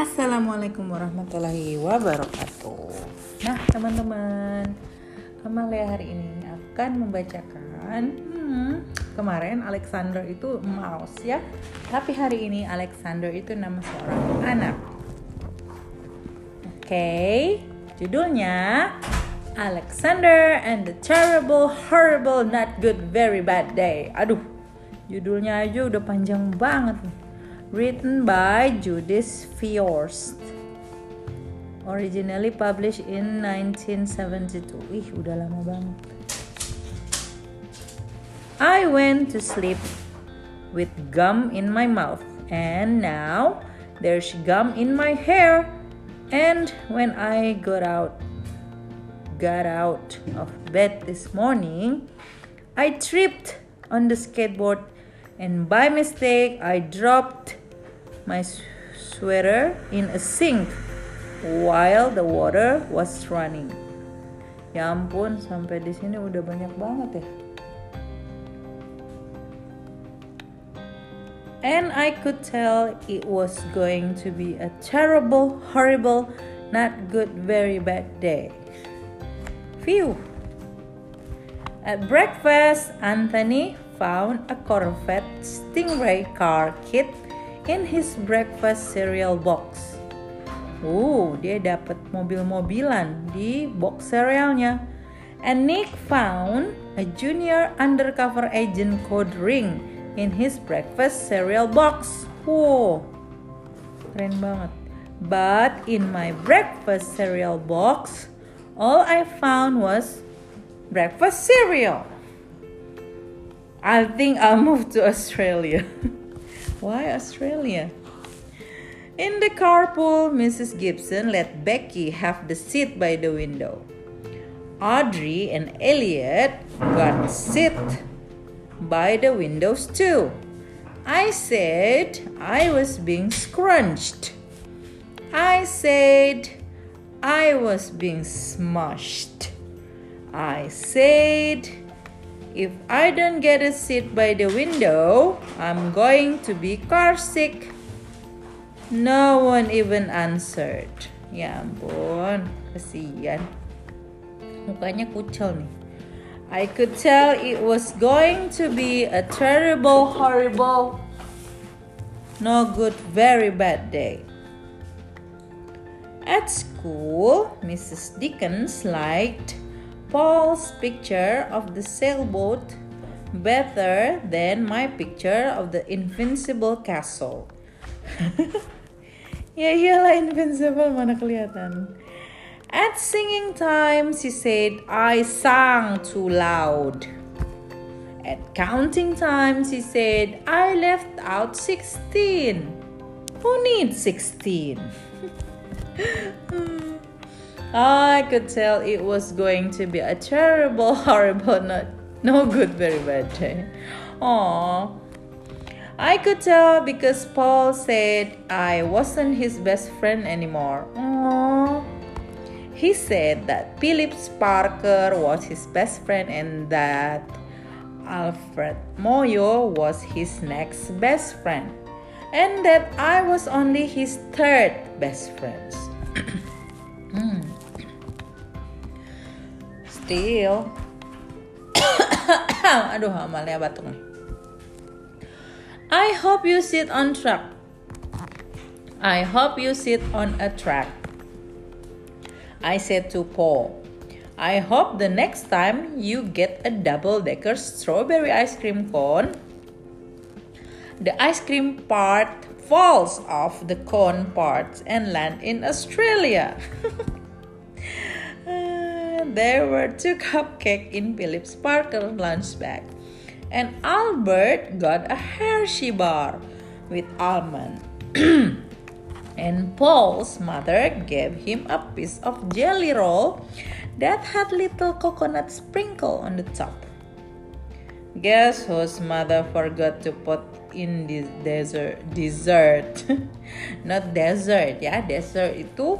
Assalamualaikum warahmatullahi wabarakatuh. Nah, teman-teman, Amalia hari ini akan membacakan hmm, kemarin Alexander itu mouse ya, tapi hari ini Alexander itu nama seorang anak. Oke, okay, judulnya Alexander and the Terrible, Horrible, Not Good, Very Bad Day. Aduh, judulnya aja udah panjang banget nih written by Judith Viorst. Originally published in 1972. Ih, udah lama banget. I went to sleep with gum in my mouth and now there's gum in my hair. And when I got out got out of bed this morning, I tripped on the skateboard and by mistake I dropped my sweater in a sink while the water was running. Ya ampun, sampai di sini udah banyak banget ya. And I could tell it was going to be a terrible, horrible, not good, very bad day. Phew. At breakfast, Anthony found a Corvette Stingray car kit in his breakfast cereal box. Oh, dia dapat mobil-mobilan di box cerealnya. And Nick found a junior undercover agent code ring in his breakfast cereal box. Wow, keren banget. But in my breakfast cereal box, all I found was breakfast cereal. I think I'll move to Australia. Why Australia? In the carpool, Mrs. Gibson let Becky have the seat by the window. Audrey and Elliot got sit by the windows too. I said I was being scrunched. I said I was being smushed. I said if I don't get a seat by the window, I'm going to be car sick. No one even answered. Ya ampun, kasihan. Mukanya kucel nih. I could tell it was going to be a terrible, horrible, no good, very bad day. At school, Mrs. Dickens liked Paul's picture of the sailboat better than my picture of the invincible castle. ya iyalah invincible mana kelihatan. At singing time, she said I sang too loud. At counting time, she said I left out 16. Who needs 16? I could tell it was going to be a terrible, horrible, not no good, very bad day. Aww. I could tell because Paul said I wasn't his best friend anymore. Aww. He said that Philip Parker was his best friend and that Alfred Moyo was his next best friend, and that I was only his third best friend. Still. Aduh, Amalia batuk nih. I hope you sit on track. I hope you sit on a track. I said to Paul, I hope the next time you get a double decker strawberry ice cream cone, the ice cream part falls off the cone parts and land in Australia. there were two cupcakes in Philip's Parker lunch bag. And Albert got a Hershey bar with almond. and Paul's mother gave him a piece of jelly roll that had little coconut sprinkle on the top. Guess whose mother forgot to put in this desert dessert not dessert ya dessert itu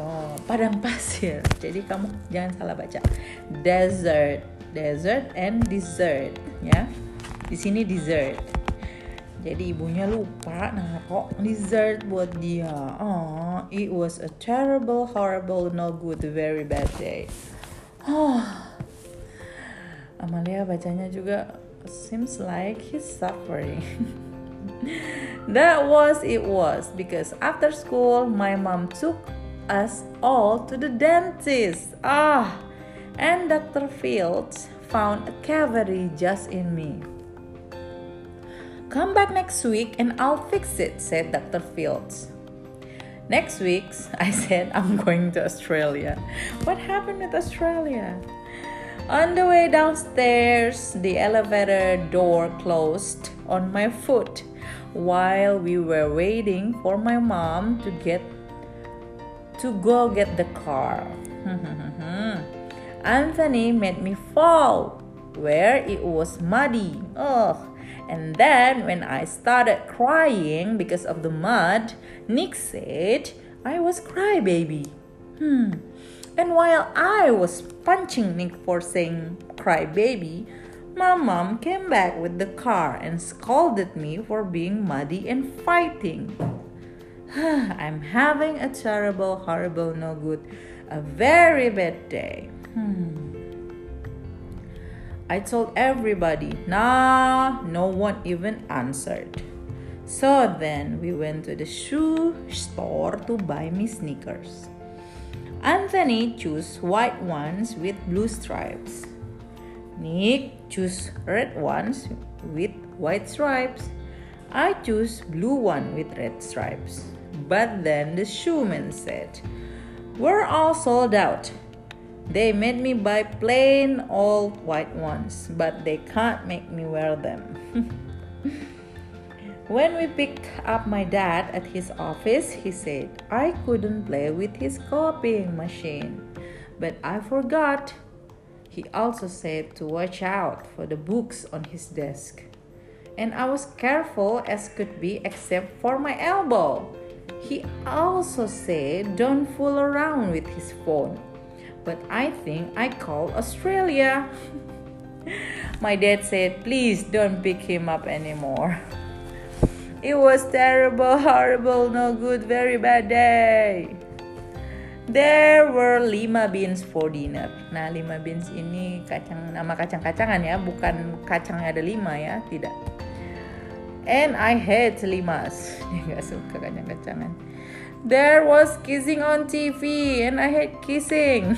Oh, padang pasir. Jadi kamu jangan salah baca. Desert, desert and dessert ya. Di sini dessert. Jadi ibunya lupa naruh dessert buat dia. Oh, it was a terrible, horrible, no good, very bad day. Oh. Amalia bacanya juga seems like he's suffering. that was it was because after school my mom took us all to the dentist. Ah, and Dr. Fields found a cavity just in me. Come back next week and I'll fix it, said Dr. Fields. Next week, I said I'm going to Australia. What happened with Australia? On the way downstairs, the elevator door closed on my foot while we were waiting for my mom to get to go get the car. Anthony made me fall where it was muddy. Ugh. And then when I started crying because of the mud, Nick said I was crybaby. Hmm. And while I was punching Nick for saying crybaby, my mom came back with the car and scolded me for being muddy and fighting. I'm having a terrible, horrible, no good, a very bad day. Hmm. I told everybody. Nah, no one even answered. So then we went to the shoe store to buy me sneakers. Anthony chose white ones with blue stripes. Nick chose red ones with white stripes. I chose blue one with red stripes. But then the shoeman said, We're all sold out. They made me buy plain old white ones, but they can't make me wear them. when we picked up my dad at his office, he said I couldn't play with his copying machine, but I forgot. He also said to watch out for the books on his desk. And I was careful as could be, except for my elbow. He also said don't fool around with his phone but I think I call Australia. My dad said, please don't pick him up anymore. It was terrible, horrible, no good, very bad day. There were lima beans for dinner. Nah, lima beans ini kacang nama kacang-kacangan ya, bukan kacangnya ada lima ya, tidak. And I hate limas. There was kissing on TV and I hate kissing.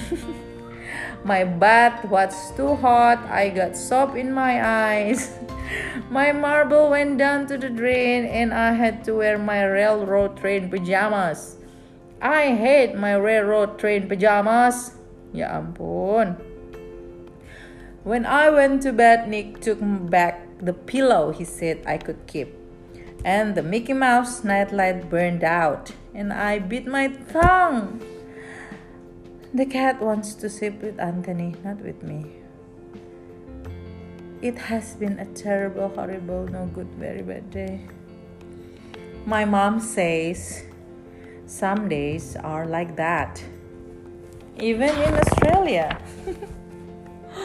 my bath was too hot. I got soap in my eyes. my marble went down to the drain and I had to wear my railroad train pajamas. I hate my railroad train pajamas. Ya ampun. When I went to bed, Nick took me back the pillow he said I could keep. And the Mickey Mouse nightlight burned out and I bit my tongue. The cat wants to sleep with Anthony, not with me. It has been a terrible, horrible, no good, very bad day. My mom says some days are like that. Even in Australia.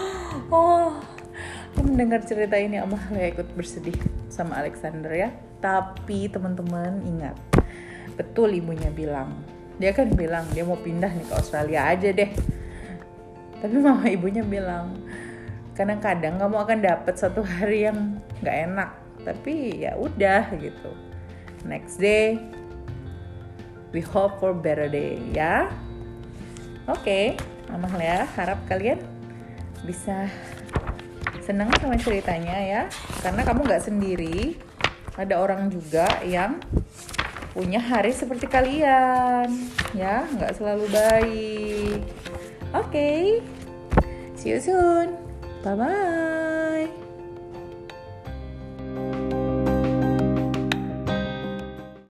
oh, mendengar cerita ini Amalia ikut bersedih sama Alexander ya. Tapi teman-teman ingat, betul ibunya bilang. Dia kan bilang dia mau pindah nih ke Australia aja deh. Tapi mama ibunya bilang kadang-kadang kamu akan dapat satu hari yang nggak enak. Tapi ya udah gitu. Next day we hope for better day ya. Oke okay, mama ya harap kalian bisa senang sama ceritanya ya. Karena kamu nggak sendiri. Ada orang juga yang punya hari seperti kalian ya. Nggak selalu baik. Oke. Okay. see you soon. Bye bye